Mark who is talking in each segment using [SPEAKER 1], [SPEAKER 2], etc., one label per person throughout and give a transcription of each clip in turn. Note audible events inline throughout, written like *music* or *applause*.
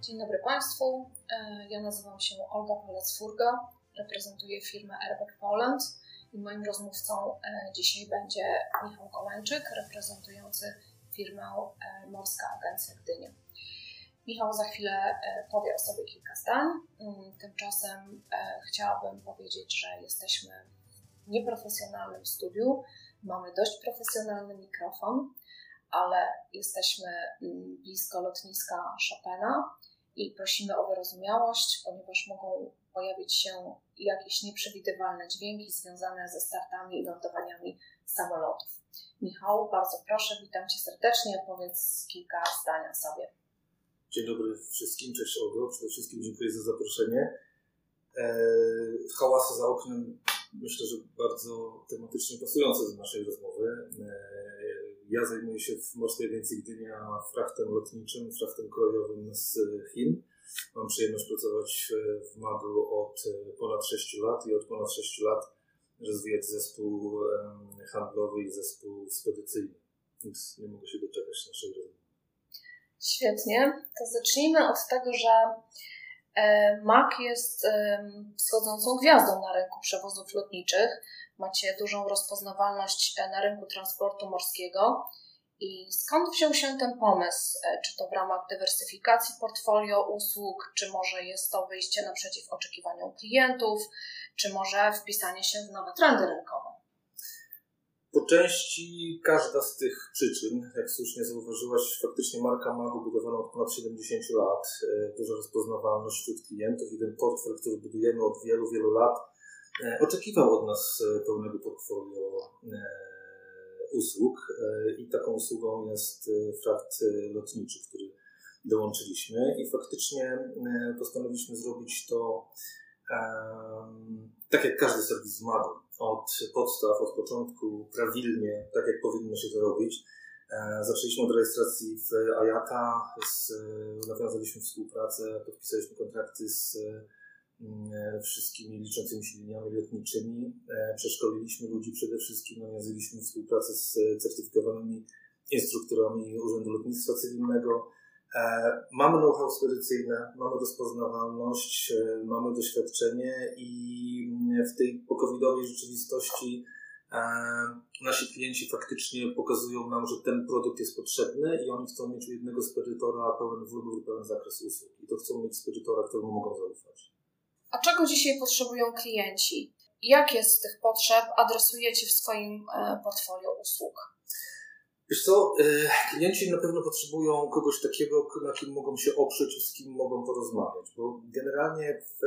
[SPEAKER 1] Dzień dobry Państwu. E, ja nazywam się Olga Palec-Furga, reprezentuję firmę Airbag Poland i moim rozmówcą e, dzisiaj będzie Michał Kołańczyk, reprezentujący firmę e, Morska Agencja Gdynia. Michał za chwilę powie o sobie kilka zdań. Mm, tymczasem chciałabym powiedzieć, że jesteśmy w nieprofesjonalnym studiu. Mamy dość profesjonalny mikrofon, ale jesteśmy mm, blisko lotniska Chopina i prosimy o wyrozumiałość, ponieważ mogą pojawić się jakieś nieprzewidywalne dźwięki związane ze startami i lądowaniami samolotów. Michał, bardzo proszę, witam Cię serdecznie, powiedz kilka zdań o sobie.
[SPEAKER 2] Dzień dobry wszystkim, cześć Olgo, przede wszystkim dziękuję za zaproszenie. E, hałasy za oknem myślę, że bardzo tematycznie pasujące do naszej rozmowy. E, ja zajmuję się w Morskiej Agencji Gdynia frachtem lotniczym, frachtem kolejowym z Chin. Mam przyjemność pracować w MAGU od ponad 6 lat i od ponad 6 lat rozwijać zespół handlowy i zespół spedycyjny. Więc nie mogę się doczekać naszej rozmowy.
[SPEAKER 1] Świetnie. To zacznijmy od tego, że e, MAG jest wschodzącą gwiazdą na rynku przewozów lotniczych macie dużą rozpoznawalność e, na rynku transportu morskiego. I skąd wziął się ten pomysł? E, czy to w ramach dywersyfikacji portfolio usług, czy może jest to wyjście naprzeciw oczekiwaniom klientów, czy może wpisanie się w nowe trendy rynkowe?
[SPEAKER 2] Po części każda z tych przyczyn, jak słusznie zauważyłaś, faktycznie marka Mago budowana od ponad 70 lat, e, duża rozpoznawalność wśród klientów i ten portfel, który budujemy od wielu, wielu lat, oczekiwał od nas e, pełnego portfolio e, usług i taką usługą jest frakt lotniczy, który dołączyliśmy i faktycznie postanowiliśmy zrobić to tak jak każdy serwis Mago, od podstaw, od początku, prawilnie, tak jak powinno się to robić. Zaczęliśmy od rejestracji w IATA, z, nawiązaliśmy współpracę, podpisaliśmy kontrakty z E, wszystkimi liczącymi się liniami lotniczymi. E, przeszkoliliśmy ludzi przede wszystkim, nawiązaliśmy współpracę z certyfikowanymi instruktorami Urzędu Lotnictwa Cywilnego. E, mamy know-how spedycyjne, mamy rozpoznawalność, mamy doświadczenie i w tej pokowidowej rzeczywistości nasi klienci faktycznie pokazują nam, że ten produkt jest potrzebny i oni chcą mieć u jednego spedytora pełen wybór, pełen zakres usług. I to chcą mieć spedytora, któremu mogą zaufać.
[SPEAKER 1] A czego dzisiaj potrzebują klienci? Jakie z tych potrzeb adresujecie w swoim e, portfolio usług?
[SPEAKER 2] Wiesz co, e, klienci na pewno potrzebują kogoś takiego, na kim mogą się oprzeć i z kim mogą porozmawiać, bo generalnie w,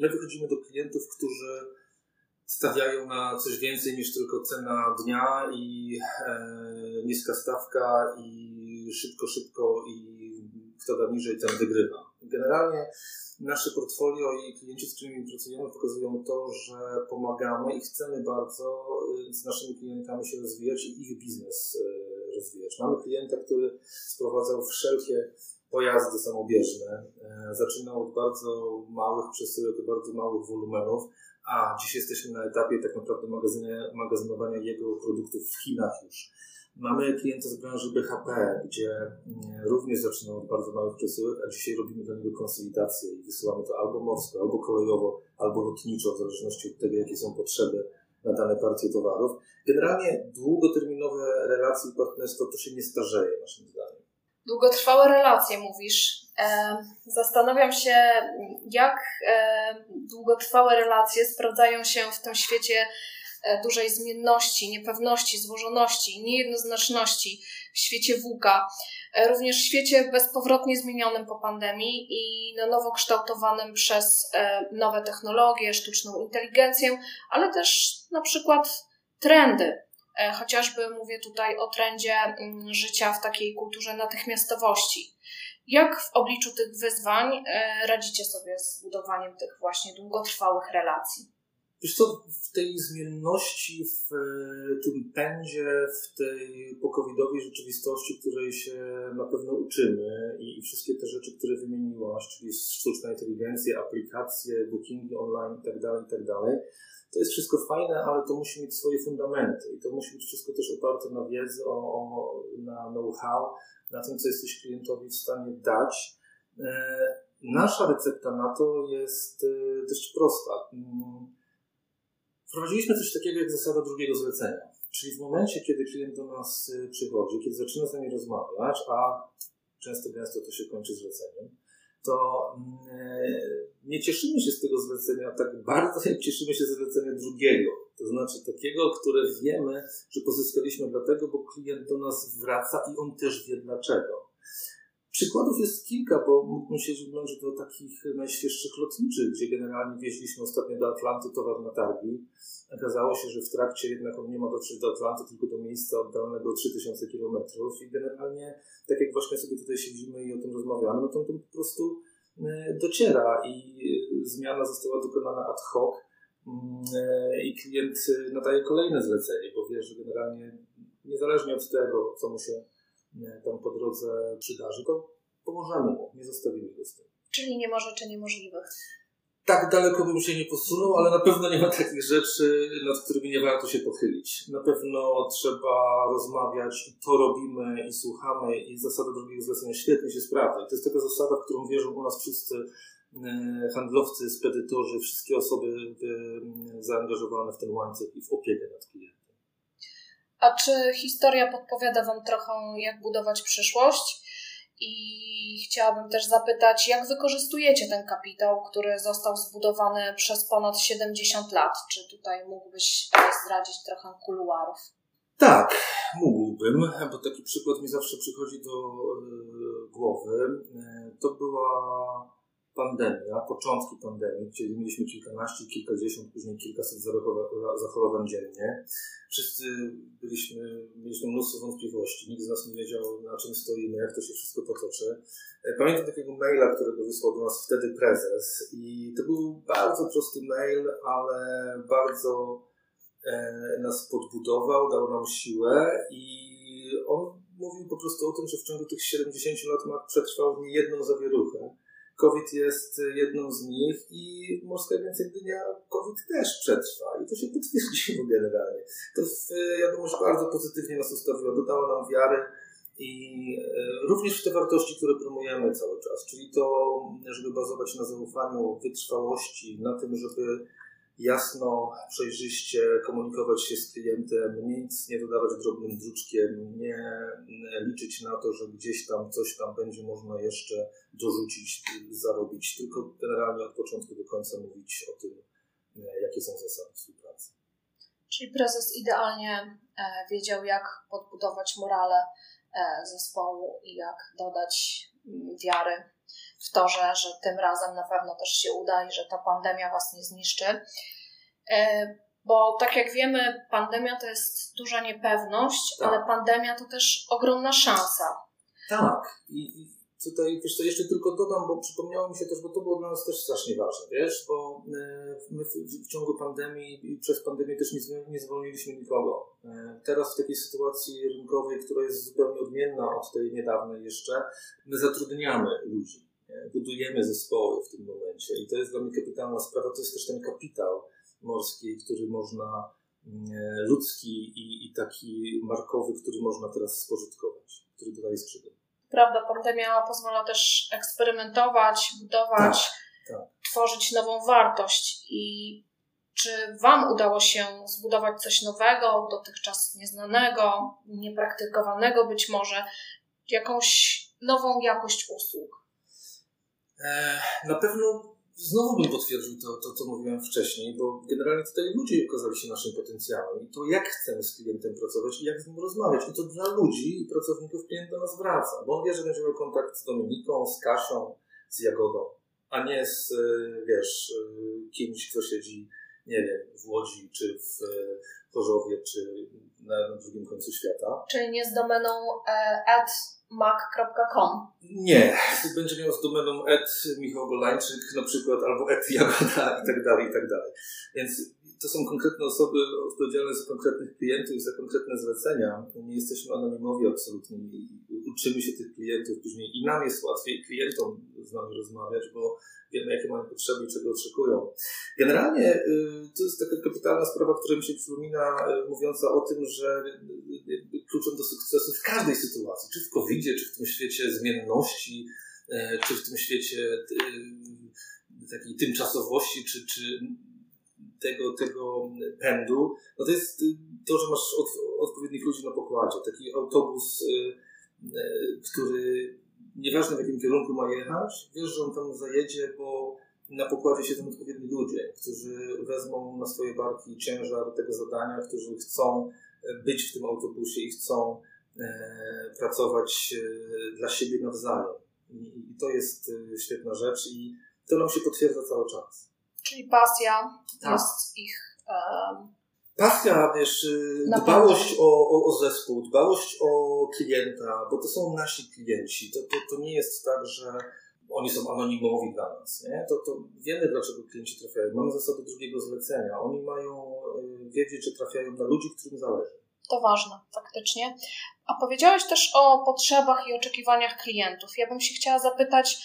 [SPEAKER 2] my wychodzimy do klientów, którzy stawiają na coś więcej niż tylko cena dnia i e, niska stawka i szybko, szybko i kto da niżej, ten wygrywa. Generalnie nasze portfolio i klienci, z którymi pracujemy, pokazują to, że pomagamy i chcemy bardzo y, z naszymi klientami się rozwijać i ich biznes y, rozwijać. Mamy klienta, który sprowadzał wszelkie pojazdy samobieżne. E, zaczynał od bardzo małych przesyłek, bardzo małych wolumenów, a dziś jesteśmy na etapie tak naprawdę magazynowania jego produktów w Chinach już. Mamy klienta z branży BHP, gdzie mm, również zaczynał od bardzo małych przesyłek, a dzisiaj robimy dla niego konsolidację i wysyłamy to albo morsko, albo kolejowo, albo lotniczo, w zależności od tego, jakie są potrzeby na dane partie towarów. Generalnie długoterminowe relacje i partnerstwo to się nie starzeje, naszym zdaniem.
[SPEAKER 1] Długotrwałe relacje, mówisz. Zastanawiam się, jak długotrwałe relacje sprawdzają się w tym świecie E, dużej zmienności, niepewności, złożoności, niejednoznaczności w świecie WUKA, e, również w świecie bezpowrotnie zmienionym po pandemii i na nowo kształtowanym przez e, nowe technologie, sztuczną inteligencję, ale też na przykład trendy. Chociażby mówię tutaj o trendzie mm, życia w takiej kulturze natychmiastowości. Jak w obliczu tych wyzwań radzicie sobie z budowaniem tych właśnie długotrwałych relacji?
[SPEAKER 2] Wiesz co, w tej zmienności, w e, tym pędzie, w tej pokowidowej rzeczywistości, której się na pewno uczymy i, wszystkie te rzeczy, które wymieniłaś, czyli sztuczna inteligencja, aplikacje, bookingi online itd., tak itd., tak to jest wszystko fajne, ale to musi mieć swoje fundamenty i to musi być wszystko też oparte na wiedzy, o, o, na know-how, na tym, co jesteś klientowi w stanie dać Nasza recepta na to jest dość prosta. Wprowadziliśmy coś takiego jak zasada drugiego zlecenia. Czyli w momencie, kiedy klient do nas przychodzi, kiedy zaczyna z nami rozmawiać, a często gęsto to się kończy zleceniem, to mm, nie cieszymy się z tego zlecenia tak bardzo, jak cieszymy się z zlecenia drugiego. To znaczy takiego, które wiemy, że pozyskaliśmy dlatego, bo klient do nas wraca i on też wie dlaczego. Przykładów jest kilka, bo mógłbym się wyglądać do takich najświeższych lotniczych, gdzie generalnie wieźliśmy ostatnio do Atlanty towar na targi. Okazało się, że w trakcie jednak on nie ma dotrzeć do Atlanty, tylko do miejsca oddalonego 3000 km i generalnie, tak jak właśnie sobie tutaj siedzimy i o tym rozmawiamy, no to on po prostu e, dociera i e, zmiana została dokonana ad hoc mm, e, i klient nadaje kolejne zlecenie, bo wie, że generalnie niezależnie od tego, co mu się tam po drodze przydarzy, to pomożemy mu, nie zostawimy go z tym.
[SPEAKER 1] Czyli nie ma rzeczy niemożliwych.
[SPEAKER 2] Tak daleko bym się nie posunął, ale na pewno nie ma takich rzeczy, nad którymi nie warto się pochylić. Na pewno trzeba rozmawiać i to robimy i słuchamy i zasada drugiego zlecenia świetnie się sprawdza. I to jest taka zasada, w którą wierzą u nas wszyscy e, handlowcy, spedytorzy, wszystkie osoby e, zaangażowane w ten łańcuch i w opiekę nad klientem.
[SPEAKER 1] A czy historia podpowiada Wam trochę, jak budować przyszłość? I chciałabym też zapytać, jak wykorzystujecie ten kapitał, który został zbudowany przez ponad 70 lat? Czy tutaj mógłbyś zdradzić trochę kuluarów?
[SPEAKER 2] Tak, mógłbym, bo taki przykład mi zawsze przychodzi do e, głowy. E, to była pandemia, początki pandemii, gdzie mieliśmy kilkanaście, kilkadziesiąt, później kilkaset zachorowań dziennie. Wszyscy byliśmy, mieliśmy mnóstwo wątpliwości, nikt z nas nie wiedział na czym stoimy, jak to się wszystko potoczy. E, pamiętam takiego maila, którego wysłał do nas wtedy prezes i to był bardzo prosty mail, ale bardzo e, nas podbudował, dał nam siłę i on mówił po prostu o tym, że w ciągu tych 70 lat ma przetrwał niejedną zawieruchę COVID jest jedną z nich i Morska Agencja Gdynia COVID też przetrwa i to się potwierdziło *laughs* generalnie. To w wiadomość bardzo pozytywnie nas ustawiło, dodała nam wiary i e, również w te wartości, które promujemy cały czas, czyli to, żeby bazować na zaufaniu, wytrwałości, na tym, żeby jasno, przejrzyście komunikować się z klientem, nic nie dodawać drobnym druczkiem, nie liczyć na to, że gdzieś tam coś tam będzie można jeszcze dorzucić, zarobić, tylko generalnie od początku do końca mówić o tym, jakie są zasady współpracy.
[SPEAKER 1] Czyli prezes idealnie e, wiedział, jak podbudować morale e, zespołu i jak dodać mm, wiary w to, że, że tym razem na pewno też się uda i że ta pandemia Was nie zniszczy. E, bo tak jak wiemy, pandemia to jest duża niepewność, tak. ale pandemia to też ogromna szansa.
[SPEAKER 2] Tak. I, tutaj, wiesz co, jeszcze tylko dodam, bo przypomniało mi się też, bo to było dla nas też strasznie ważne, wiesz, bo e, my w, w ciągu pandemii i przez pandemię też nie, nie zwolniliśmy nikogo. E, teraz w takiej sytuacji rynkowej, która jest zupełnie odmienna od tej niedawnej jeszcze, my zatrudniamy ludzi budujemy zespoły w tym momencie i to jest dla mnie kapitalna sprawa, to jest też ten kapitał morski, który można, mm, ludzki i, i taki markowy, który można teraz spożytkować, który dodaje skrzydeł.
[SPEAKER 1] Prawda, pandemia pozwala też eksperymentować, budować, tak, tak. tworzyć nową wartość i czy Wam udało się zbudować coś nowego, dotychczas nieznanego, niepraktykowanego być może, jakąś nową jakość usług?
[SPEAKER 2] E, na pewno znowu bym potwierdził to, to, co mówiłem wcześniej, bo generalnie tutaj ludzie okazali się naszym potencjałem i to, jak chcemy z klientem pracować i jak z nim rozmawiać. I to dla ludzi i pracowników klient do nas wraca, bo on wie, że będzie miał kontakt z Dominiką, z Kasią, z Jagodą, a nie z, e, wiesz, e, kimś, kto siedzi, nie wiem, w Łodzi, czy w Chorzowie, czy na, na drugim końcu świata.
[SPEAKER 1] Czyli nie z domeną ad mac.com.
[SPEAKER 2] Nie, będzie miał z domeną ed Michał Golańczyk na przykład, albo ed Jagoda i tak dalej, i tak dalej. Więc to są konkretne osoby odpowiedzialne za konkretnych klientów za konkretne zlecenia. Nie jesteśmy anonimowi absolutnie uczymy się tych klientów później i nam jest łatwiej klientom z nami rozmawiać, bo wiemy, jakie mają potrzeby i czego oczekują. Generalnie y, to jest taka kapitalna sprawa, która mi się przypomina, y, mówiąca o tym, że kluczem do sukcesu w każdej sytuacji, czy w covid czy w tym świecie zmienności, czy w tym świecie takiej tymczasowości, czy, czy tego, tego pędu, no to jest to, że masz od, odpowiednich ludzi na pokładzie. Taki autobus, który nieważne w jakim kierunku ma jechać, wiesz, że on tam zajedzie, bo na pokładzie siedzą odpowiedni ludzie, którzy wezmą na swoje barki ciężar tego zadania, którzy chcą być w tym autobusie i chcą e, pracować e, dla siebie nawzajem. I, to jest e, świetna rzecz i to nam się potwierdza cały czas.
[SPEAKER 1] Czyli pasja tak. jest ich. Um,
[SPEAKER 2] pasja, wiesz, dbałość o, o, o, zespół, dbałość o klienta, bo to są nasi klienci. To, to, to nie jest tak, że oni są anonimowi dla nas. Nie? To, to wiemy, dlaczego klienci trafiają. Mamy zasadę drugiego zlecenia. Oni mają y, wiedzieć, że trafiają na ludzi, którym zależy.
[SPEAKER 1] To ważne, faktycznie. A powiedziałeś też o potrzebach i oczekiwaniach klientów. Ja bym się chciała zapytać,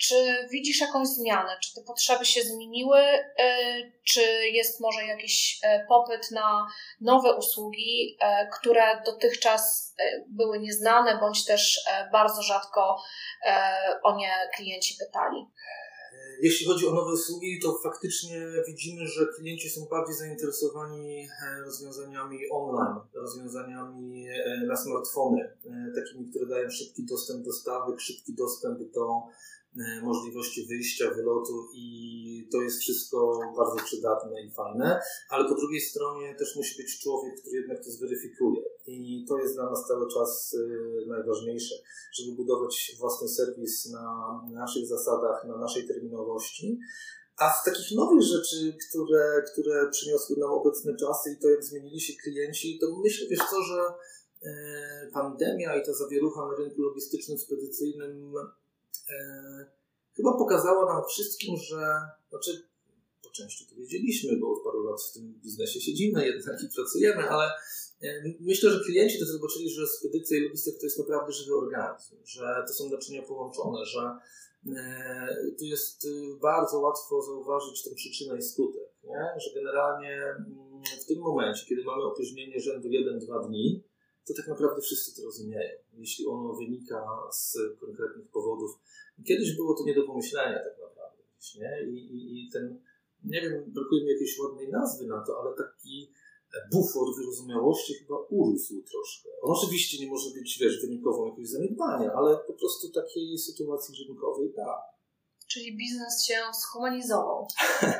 [SPEAKER 1] czy widzisz jakąś zmianę? Czy te potrzeby się zmieniły? Y, czy jest może jakiś y, popyt na nowe usługi, y, które dotychczas były nieznane, bądź też bardzo rzadko o nie klienci pytali?
[SPEAKER 2] Jeśli chodzi o nowe usługi, to faktycznie widzimy, że klienci są bardziej zainteresowani rozwiązaniami online, rozwiązaniami na smartfony, takimi, które dają szybki dostęp do stawek, szybki dostęp do E, możliwości wyjścia, wylotu i to jest wszystko bardzo przydatne i fajne, ale po drugiej stronie też musi być człowiek, który jednak to zweryfikuje. I to jest dla nas cały czas e, najważniejsze, żeby budować własny serwis na naszych zasadach, na naszej terminowości, a z takich nowych rzeczy, które, które przyniosły nam obecne czasy i to, jak zmienili się klienci, to myślę, wiesz co, że e, pandemia i ta zawierucha na rynku logistycznym, spedycyjnym E, chyba pokazała nam wszystkim, że, znaczy po części to wiedzieliśmy, bo od paru lat w tym biznesie siedzimy jednak i pracujemy, ale e, myślę, że klienci też zobaczyli, że spedycja i logistyka to jest naprawdę żywy organizm, że to są naczynia połączone, że e, tu jest bardzo łatwo zauważyć tę przyczynę i skutek, nie? że generalnie mm, w tym momencie, kiedy mamy opóźnienie rzędu 1-2 dni, to tak naprawdę wszyscy to rozumieją. Jeśli ono wynika z konkretnych powodów. Kiedyś było to nie do pomyślenia tak naprawdę. Nie? I, i, I ten, nie wiem, brakuje mi jakiejś ładnej nazwy na to, ale taki bufor wyrozumiałości chyba urósł troszkę. On oczywiście nie może być, wiesz, wynikową jakiegoś zaniedbania, ale po prostu takiej sytuacji rynkowej tak.
[SPEAKER 1] Czyli biznes się schumanizował.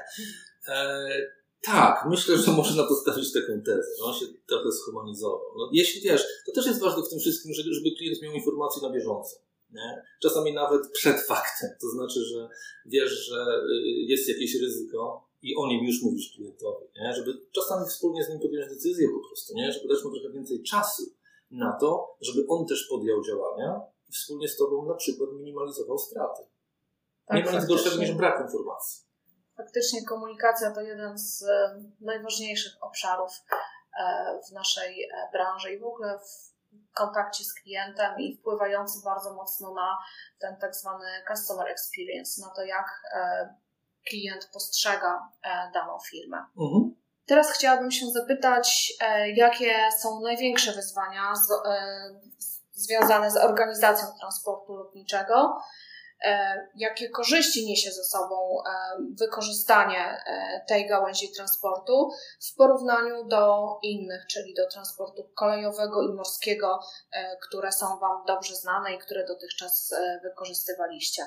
[SPEAKER 1] *laughs*
[SPEAKER 2] e, tak, myślę, że można postawić taką tezę, że on się trochę schumanizował. No, jeśli wiesz, to też jest ważne w tym wszystkim, żeby, klient miał informacje na bieżąco. Nie? Czasami nawet przed faktem. To znaczy, że wiesz, że y, jest jakieś ryzyko i o nim już mówisz klientowi, nie? żeby czasami wspólnie z nim podjąć decyzję po prostu, nie? żeby dać mu trochę więcej czasu na to, żeby on też podjął działania i wspólnie z tobą na przykład minimalizował straty. Tak, nie ma nic gorszego niż brak informacji
[SPEAKER 1] faktycznie komunikacja to jeden z e, najważniejszych obszarów e, w naszej e, branży i w ogóle w kontakcie z klientem i wpływający bardzo mocno na ten tak zwany customer experience, na to jak klient postrzega daną firmę. Mhm. Teraz chciałabym się zapytać, jakie są największe wyzwania z, związane z organizacją transportu lotniczego jakie korzyści niesie ze sobą e, wykorzystanie e, tej gałęzi transportu w porównaniu do innych, czyli do transportu kolejowego i morskiego, które są Wam dobrze znane i które dotychczas wykorzystywaliście.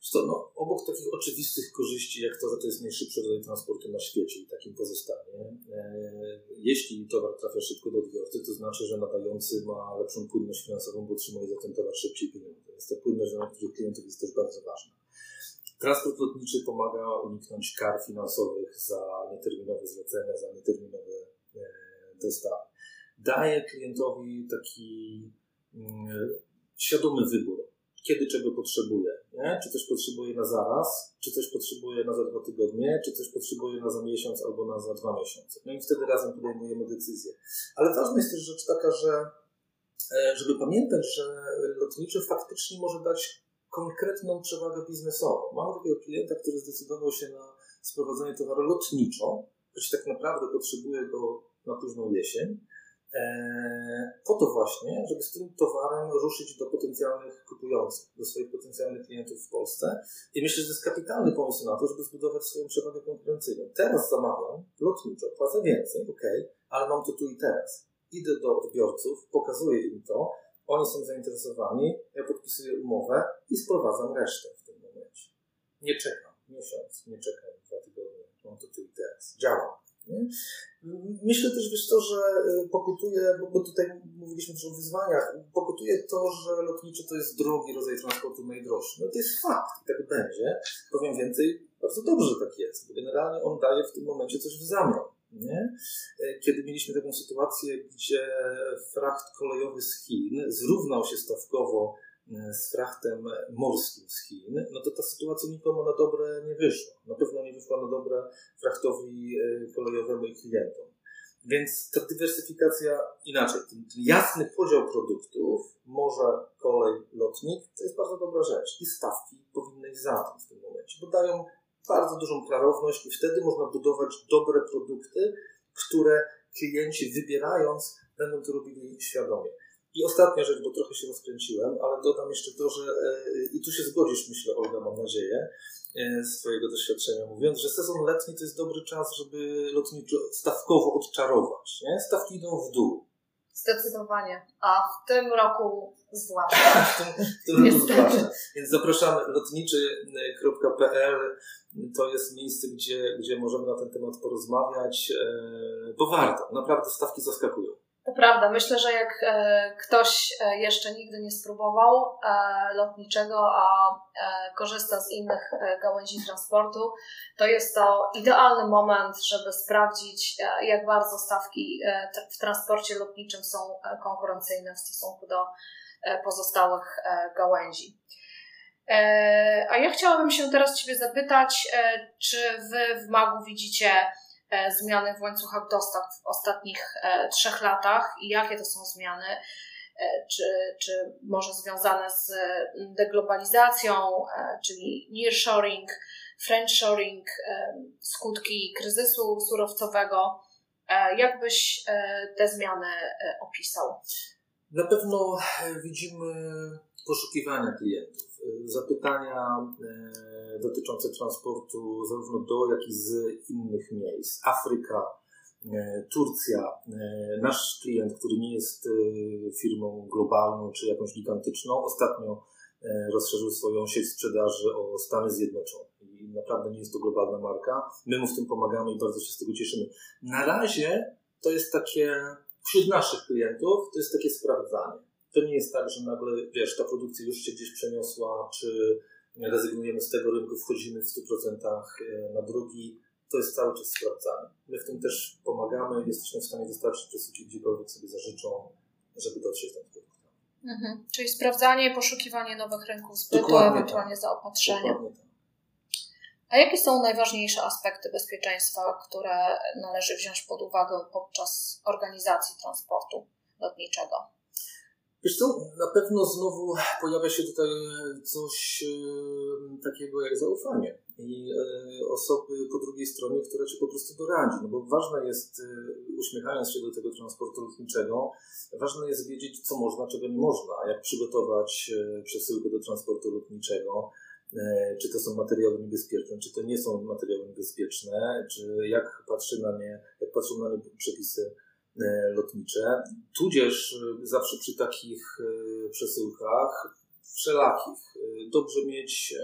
[SPEAKER 2] Co, no, obok takich oczywistych korzyści, jak to, że to jest najszybszy rodzaj transportu na świecie i takim pozostanie, e, jeśli towar trafia szybko do odbiorcy, to znaczy, że nadający ma lepszą płynność finansową, bo otrzymuje za ten towar szybciej pieniądze. Więc ta płynność dla niektórych klientów jest też bardzo ważna. Transport lotniczy pomaga uniknąć kar finansowych za nieterminowe zlecenia, za nieterminowe e, dostawy. Daje klientowi taki mm, świadomy wybór kiedy czego potrzebuje. Nie? Czy coś potrzebuje na zaraz, czy coś potrzebuje na za dwa tygodnie, czy coś potrzebuje na za miesiąc albo na za dwa miesiące. No i wtedy razem podejmujemy decyzję. Ale ważna jest też rzecz taka, że e, żeby pamiętać, że lotniczy faktycznie może dać konkretną przewagę biznesową. Mamy takiego klienta, który zdecydował się na sprowadzenie towaru lotniczo, choć tak naprawdę potrzebuje go na późną jesień po to właśnie, żeby z tym towarem ruszyć do potencjalnych kupujących, do swoich potencjalnych klientów w Polsce. I myślę, że to jest kapitalny pomysł na to, żeby zbudować swoją przewagę konkurencyjną. Teraz zamawiam lotniczo, płacę więcej, ok, ale mam to tu i teraz. Idę do odbiorców, pokazuję im to, oni są zainteresowani, ja podpisuję umowę i sprowadzam resztę w tym momencie. Nie czekam miesiąc, nie czekam dwa tygodnie, mam to tu i teraz. Działam. Myślę też, wiesz to, że y, pokutuje, bo, tutaj mówiliśmy też o wyzwaniach, pokutuje to, że lotnicze to jest drogi rodzaj transportu najdroższy. No to jest fakt i tak będzie. Powiem więcej, bardzo dobrze, tak jest, generalnie on daje w tym momencie coś w zamian. Nie? Y, kiedy mieliśmy taką sytuację, gdzie fracht kolejowy z Chin zrównał się stawkowo E, z frachtem morskim z Chin, no to ta sytuacja nikomu na dobre nie wyszła. Na pewno nie wyszła na dobre frachtowi e, kolejowemu i klientom. Więc ta dywersyfikacja inaczej, ten, ten jasny podział produktów, morze, kolej, lotnik, to jest bardzo dobra rzecz. I stawki powinny iść za tym w tym momencie, bo dają bardzo dużą klarowność i wtedy można budować dobre produkty, które klienci wybierając będą to robili świadomie. I ostatnia rzecz, bo trochę się rozkręciłem, ale dodam jeszcze to, że e, i tu się zgodzisz, myślę, Olga, mam nadzieję, e, z Twojego doświadczenia mówiąc, że sezon letni to jest dobry czas, żeby lotniczo stawkowo odczarować. Nie? Stawki idą w dół.
[SPEAKER 1] Zdecydowanie. A w tym roku zwłaszcza. *laughs*
[SPEAKER 2] w tym, w tym roku zwłaszcza. Więc zapraszamy lotniczy.pl. To jest miejsce, gdzie, gdzie możemy na ten temat porozmawiać, e, bo warto. Naprawdę stawki zaskakują.
[SPEAKER 1] To prawda. Myślę, że jak e, ktoś e, jeszcze nigdy nie spróbował e, lotniczego, a korzysta z innych gałęzi transportu, to jest to idealny moment, żeby sprawdzić, jak bardzo stawki w transporcie lotniczym są konkurencyjne w stosunku do pozostałych gałęzi. A ja chciałabym się teraz Ciebie zapytać, czy Wy w Magu widzicie zmiany w łańcuchach dostaw w ostatnich e, trzech latach i jakie to są zmiany, e, czy, czy może związane z deglobalizacją, czyli nearshoring, friendshoring, skutki kryzysu surowcowego. Jak byś te zmiany opisał?
[SPEAKER 2] Na pewno widzimy poszukiwania klientów, zapytania dotyczące transportu zarówno do, jak i z innych miejsc. Afryka, e, Turcja, e, nasz klient, który nie jest e, firmą globalną czy jakąś gigantyczną, ostatnio rozszerzył swoją sieć sprzedaży o Stany Zjednoczone. I naprawdę nie jest to globalna marka. My mu w tym pomagamy i bardzo się z tego cieszymy. Na razie to jest takie, wśród naszych klientów, to jest takie sprawdzanie. To nie jest tak, że nagle, wiesz, ta produkcja już się gdzieś przeniosła, czy rezygnujemy z tego rynku, wchodzimy w 100% e, na drugi. To jest cały czas sprawdzane. My w tym też pomagamy, jesteśmy w stanie dostarczyć przesyłki gdziekolwiek sobie zażyczą, żeby dotrzeć do tego.
[SPEAKER 1] Mhm. Czyli sprawdzanie, poszukiwanie nowych rynków zbytu, Dokładnie ewentualnie tak. zaopatrzenia. Tak. A jakie są najważniejsze aspekty bezpieczeństwa, które należy wziąć pod uwagę podczas organizacji transportu lotniczego?
[SPEAKER 2] Wiesz co, na pewno znowu pojawia się tutaj coś e, takiego jak zaufanie i e, osoby po drugiej stronie, która ci po prostu doradzi. No bo ważne jest, e, uśmiechając się do tego transportu lotniczego, ważne jest wiedzieć, co można, czego nie można, jak przygotować przesyłkę do transportu lotniczego, czy to są materiały niebezpieczne, czy to nie są materiały niebezpieczne, czy jak patrzy na nie, jak patrzą na nie przepisy E, lotnicze, tudzież e, zawsze przy takich e, przesyłkach wszelakich. Dobrze mieć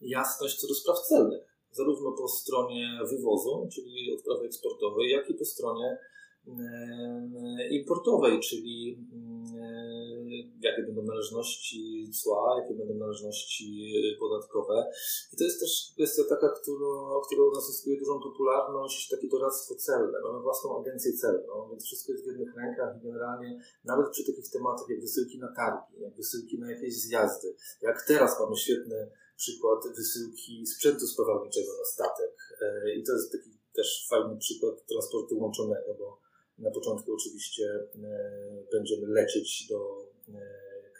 [SPEAKER 2] jasność co do spraw celnych, zarówno po stronie wywozu, czyli odprawy eksportowej, jak i po stronie importowej, czyli jakie będą należności cła, jakie będą należności podatkowe. I to jest też kwestia taka, która u nas zyskuje dużą popularność, takie doradztwo celne. Mamy własną agencję celną, więc wszystko jest w jednych rękach i generalnie nawet przy takich tematach jak wysyłki na targi, jak wysyłki na jakieś zjazdy, jak teraz mamy świetny przykład wysyłki sprzętu spawalniczego na statek. E, I to jest taki też fajny przykład transportu łączonego, bo na początku oczywiście e, będziemy lecieć do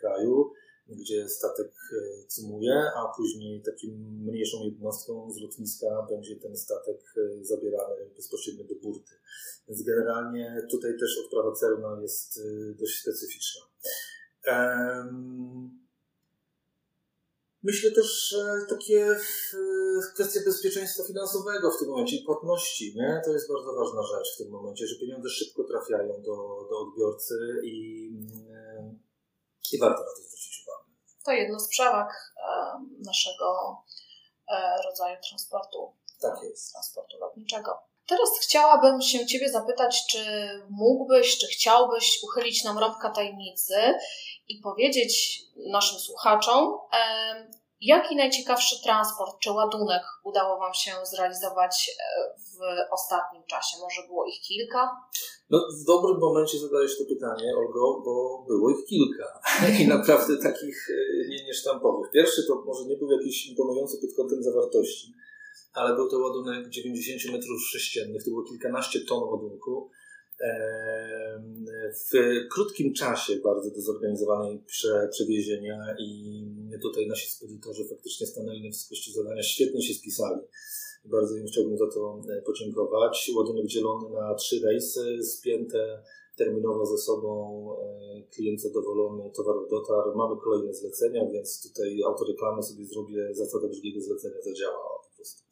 [SPEAKER 2] kraju. gdzie statek e, cymuje, a później takim mniejszą jednostką z lotniska będzie ten statek e, zabierany bezpośrednio do burty. Więc generalnie tutaj też odprawa celna jest dość specyficzna. Myślę też, że takie kwestie bezpieczeństwa finansowego w tym momencie i płatności, nie? to jest bardzo ważna rzecz w tym momencie, że pieniądze szybko trafiają do, do odbiorcy i, i warto na to zwrócić uwagę.
[SPEAKER 1] To jedno z przewag naszego e, rodzaju transportu.
[SPEAKER 2] Tak jest.
[SPEAKER 1] Transportu lotniczego. Teraz chciałabym się Ciebie zapytać, czy mógłbyś, czy chciałbyś uchylić nam rąbka tajemnicy i powiedzieć naszym słuchaczom, jaki najciekawszy transport czy ładunek udało Wam się zrealizować e, w ostatnim czasie? Może było ich kilka?
[SPEAKER 2] No, w dobrym momencie zadajesz to pytanie, Olgo, bo było ich kilka *laughs* i naprawdę takich e, nie, niesztampowych. Pierwszy to może nie był jakiś imponujący pod kątem zawartości, ale był to ładunek 90 metrów sześciennych, to było kilkanaście ton ładunku w krótkim czasie bardzo do zorganizowania prze, przewiezienia i tutaj nasi spedytorzy faktycznie stanęli na wysokości zadania, świetnie się spisali. Bardzo im chciałbym za to e, podziękować. Ładunek dzielony na trzy rejsy, spięte terminowo ze sobą, e, klient zadowolony, towar dotarł. Mamy kolejne zlecenia, więc tutaj autoreklamy sobie zrobię, zasada drugiego zlecenia zadziałała po prostu.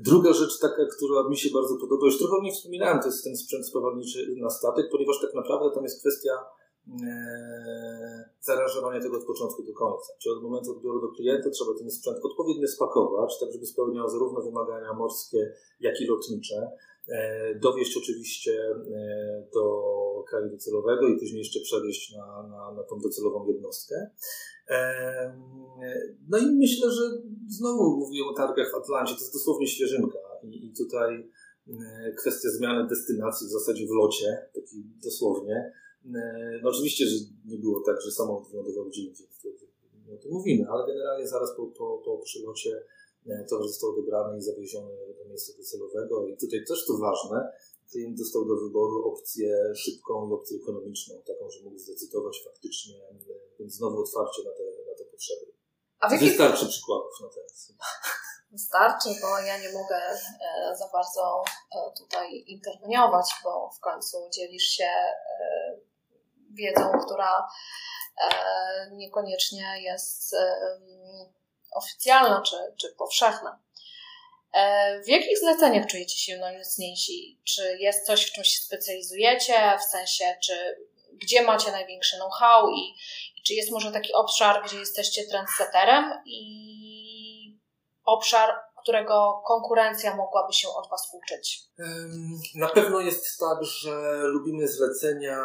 [SPEAKER 2] Druga rzecz taka, która mi się bardzo podoba, już trochę o niej wspominałem, to jest ten sprzęt spawalniczy na statek, ponieważ tak naprawdę tam jest kwestia zaaranżowania tego od początku do końca. Czyli od momentu odbioru do klienta trzeba ten sprzęt odpowiednio spakować, tak żeby spełniał zarówno wymagania morskie, jak i lotnicze. E, dowieść oczywiście e, do kraju docelowego i później jeszcze przewieźć na, na, na tą docelową jednostkę. No i myślę, że znowu mówię o targach w Atlancie, to jest dosłownie świeżynka i, i tutaj kwestia zmiany destynacji w zasadzie w locie, taki dosłownie. No oczywiście, że nie było tak, że samolot wylądował gdzie indziej, nie o tym mówimy, ale generalnie zaraz po, po, po przylocie towar został odebrany i zawieziony do miejsca docelowego i tutaj też to ważne, klient dostał do wyboru opcję szybką i opcję ekonomiczną, taką, że mógł zdecydować faktycznie, więc znowu otwarcie na te, na te potrzeby. A jakich... Wystarczy przykładów na teraz.
[SPEAKER 1] Wystarczy, bo ja nie mogę e, za bardzo e, tutaj interweniować, bo w końcu dzielisz się e, wiedzą, która niekoniecznie jest oficjalna czy, czy powszechna. E, w jakich zleceniach czujecie się najmocniejsi? Czy jest coś, w czym się specjalizujecie, w sensie, czy gdzie macie największy know-how i, i czy jest może taki obszar, gdzie jesteście trendsetterem i obszar, którego konkurencja mogłaby się od Was uczyć?
[SPEAKER 2] Na pewno jest tak, że lubimy zlecenia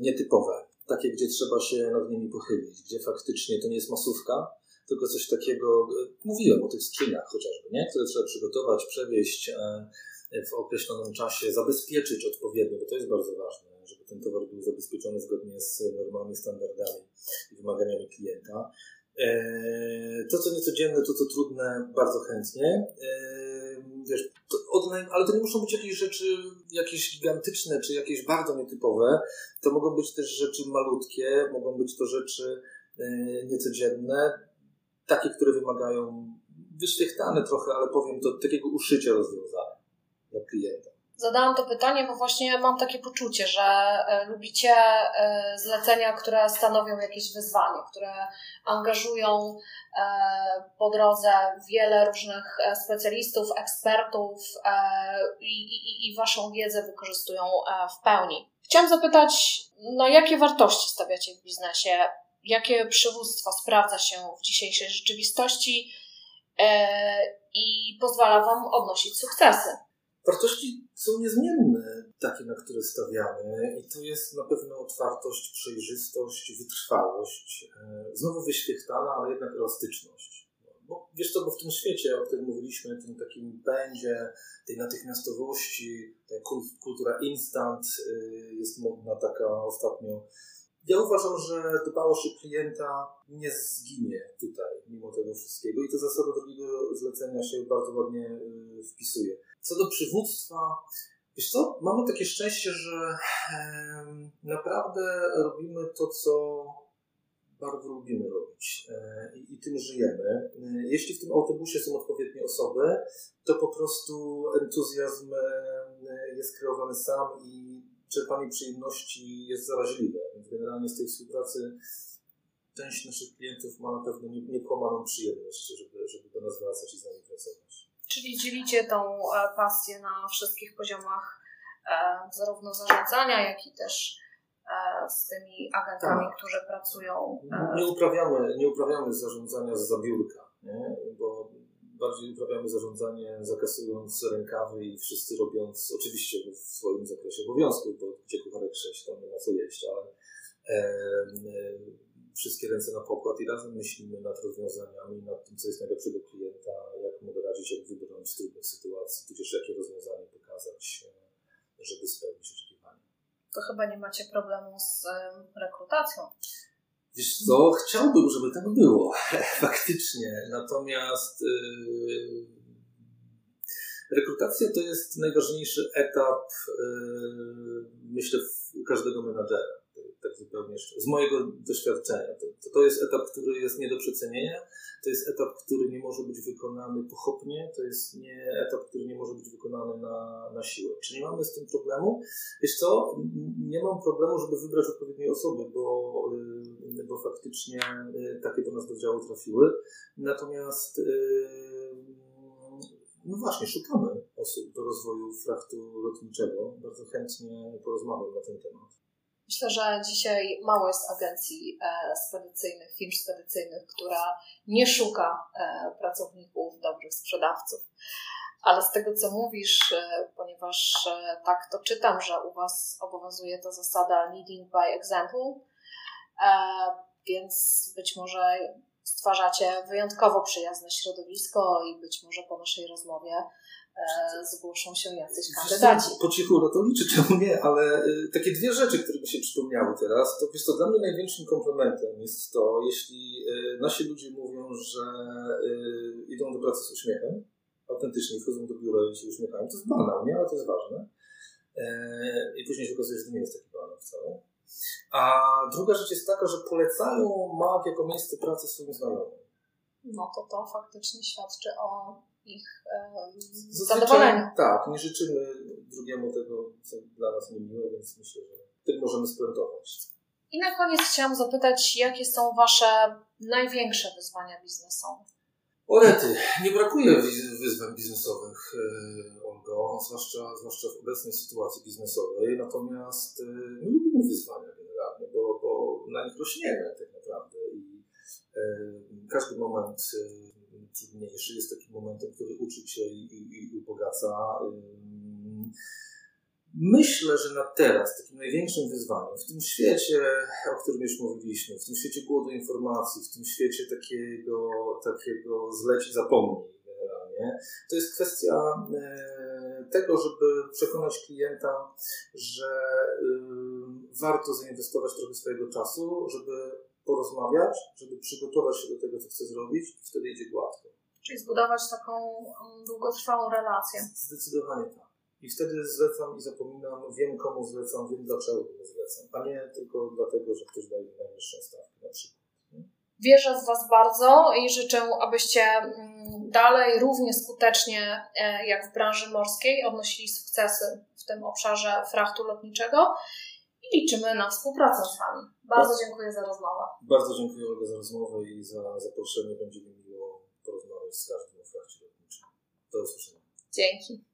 [SPEAKER 2] nietypowe, takie, gdzie trzeba się nad nimi pochylić, gdzie faktycznie to nie jest masówka, tylko coś takiego, e, mówiłem o tych skrzyniach chociażby, nie? które trzeba przygotować, przewieźć e, w określonym czasie, zabezpieczyć odpowiednio, bo to jest bardzo ważne, żeby ten towar był zabezpieczony zgodnie z normami, standardami i wymaganiami klienta. E, to, co niecodzienne, to, co trudne, bardzo chętnie. Wiesz, to ale to nie muszą być jakieś rzeczy jakieś gigantyczne, czy jakieś bardzo nietypowe. To mogą być też rzeczy malutkie, mogą być to rzeczy niecodzienne takie, które wymagają wyświechtane trochę, ale powiem to takiego uszycia rozwiązania dla klienta.
[SPEAKER 1] Zadałam to pytanie, bo właśnie mam takie poczucie, że e, lubicie e, zlecenia, które stanowią jakieś wyzwanie, które angażują e, po drodze wiele różnych specjalistów, ekspertów i, i, i Waszą wiedzę wykorzystują w pełni. Chciałam zapytać, na jakie wartości stawiacie w biznesie? jakie przywództwo sprawdza się w dzisiejszej rzeczywistości i pozwala Wam odnosić sukcesy.
[SPEAKER 2] Wartości są niezmienne, takie, na które stawiamy, i to jest na pewno otwartość, przejrzystość, wytrwałość, e, znowu wyświechtana, ale jednak elastyczność. Bo wiesz co, bo w tym świecie, o którym mówiliśmy, tym takim pędzie, tej natychmiastowości, ta kultura instant e, jest modna taka ostatnio ja uważam, że dbałość o klienta nie zginie tutaj, mimo tego wszystkiego i to zasada drugiego zlecenia się bardzo ładnie y, wpisuje. Co do przywództwa, wiesz co, mamy takie szczęście, że naprawdę robimy to, co bardzo lubimy robić i, i tym żyjemy. Jeśli w tym autobusie są odpowiednie osoby, to po prostu entuzjazm jest kreowany sam i czerpanie przyjemności jest zaraźliwe. Więc generalnie z tej współpracy część naszych klientów ma na pewno niekłamaną przyjemność, żeby, żeby do nas wracać i z nami pracować.
[SPEAKER 1] Czyli dzielicie tą e, pasję na wszystkich poziomach e, zarówno zarządzania, jak i też e, z tymi agentami, tak. którzy pracują.
[SPEAKER 2] Nie uprawiamy, nie uprawiamy zarządzania z zabiórka, nie? bo bardziej uprawiamy zarządzanie zakasując rękawy i wszyscy robiąc, oczywiście w swoim zakresie obowiązków, bo gdzie kucharek 6, tam nie ma co jeść, ale e, e, wszystkie ręce na pokład i razem myślimy nad rozwiązaniami, nad tym, co jest najlepsze klienta, jak mu doradzić, jak wybrnąć z trudnych sytuacji, tudzież jakie rozwiązanie pokazać, e, żeby spełnić oczekiwania.
[SPEAKER 1] To chyba nie macie problemu z rekrutacją.
[SPEAKER 2] Wiesz co, chciałbym, żeby tak było, *laughs* faktycznie. Natomiast yy, rekrutacja to jest najważniejszy etap, yy, myślę, każdego menadżera tak zupełnie z mojego doświadczenia. To, to jest etap, który jest nie do przecenienia, to jest etap, który nie może być wykonany pochopnie, to jest nie etap, który nie może być wykonany na, na siłę. Czy nie mamy z tym problemu? Wiesz co, nie mam problemu, żeby wybrać odpowiednie osoby, bo, y, bo faktycznie y, takie do nas do działu trafiły. Natomiast y, no właśnie, szukamy osób do rozwoju frachtu lotniczego. Bardzo chętnie porozmawiam na ten temat.
[SPEAKER 1] Myślę, że dzisiaj mało jest agencji e, spedycyjnych, firm spedycyjnych, która nie szuka e, pracowników, dobrych sprzedawców. Ale z tego, co mówisz, e, ponieważ tak to czytam, że u Was obowiązuje ta zasada leading by example, więc być może stwarzacie wyjątkowo przyjazne środowisko i być może po naszej rozmowie E, zgłoszą się jacyś kandydaci.
[SPEAKER 2] Po cichu no to liczy, czemu nie, ale y, takie dwie rzeczy, które mi się przypomniały teraz, to wiesz, to dla mnie największym komplementem jest to, jeśli y, nasi ludzie mówią, że idą do pracy z uśmiechem, autentycznie wchodzą do biura i się uśmiechają, to jest banał, nie? Ale to jest ważne. E, I później się okazuje, że to nie jest taki banał wcale. A druga rzecz jest taka, że polecają MAG jako miejsce pracy swoim znajomym.
[SPEAKER 1] No to to faktycznie świadczy o ich zadowoleniu.
[SPEAKER 2] Tak, nie życzymy drugiemu tego, co dla nas niemiłe, więc myślę, że tym możemy spuentować.
[SPEAKER 1] I na koniec chciałam zapytać, jakie są Wasze największe wyzwania biznesowe?
[SPEAKER 2] Orety, nie brakuje wyzwań biznesowych, e, Olgo, zwłaszcza, zwłaszcza w obecnej sytuacji biznesowej, natomiast e, my lubimy wyzwania generalnie, bo, bo na nich rośniemy tak naprawdę i e, każdy moment trudniejszy, jest takim momentem, który uczy się i, i, i ubogaca. Myślę, że na teraz takim największym wyzwaniem w tym świecie, o którym już mówiliśmy, w tym świecie głodu informacji, w tym świecie takiego, takiego zleć zapomnij generalnie, to jest kwestia e, tego, żeby przekonać klienta, że warto zainwestować trochę swojego czasu, żeby porozmawiać, żeby przygotować się do tego, co chce zrobić i wtedy idzie gładko.
[SPEAKER 1] Czyli zbudować taką um, długotrwałą relację.
[SPEAKER 2] Zdecydowanie tak. I wtedy zlecam i zapominam, wiem komu zlecam, wiem dlaczego mu zlecam, a nie tylko dlatego, że ktoś daje najniższą stawkę na przykład.
[SPEAKER 1] Wierzę w Was bardzo i życzę, abyście mm, dalej równie skutecznie e, jak w branży morskiej odnosili sukcesy w tym obszarze frachtu lotniczego i liczymy na współpracę z Wami. Bardzo dziękuję za rozmowę.
[SPEAKER 2] Bardzo dziękuję Olga za rozmowę i za zaproszenie. Będzie mi miło porozmawiać z każdym o frachcie lotniczym. Do usłyszenia.
[SPEAKER 1] Dzięki.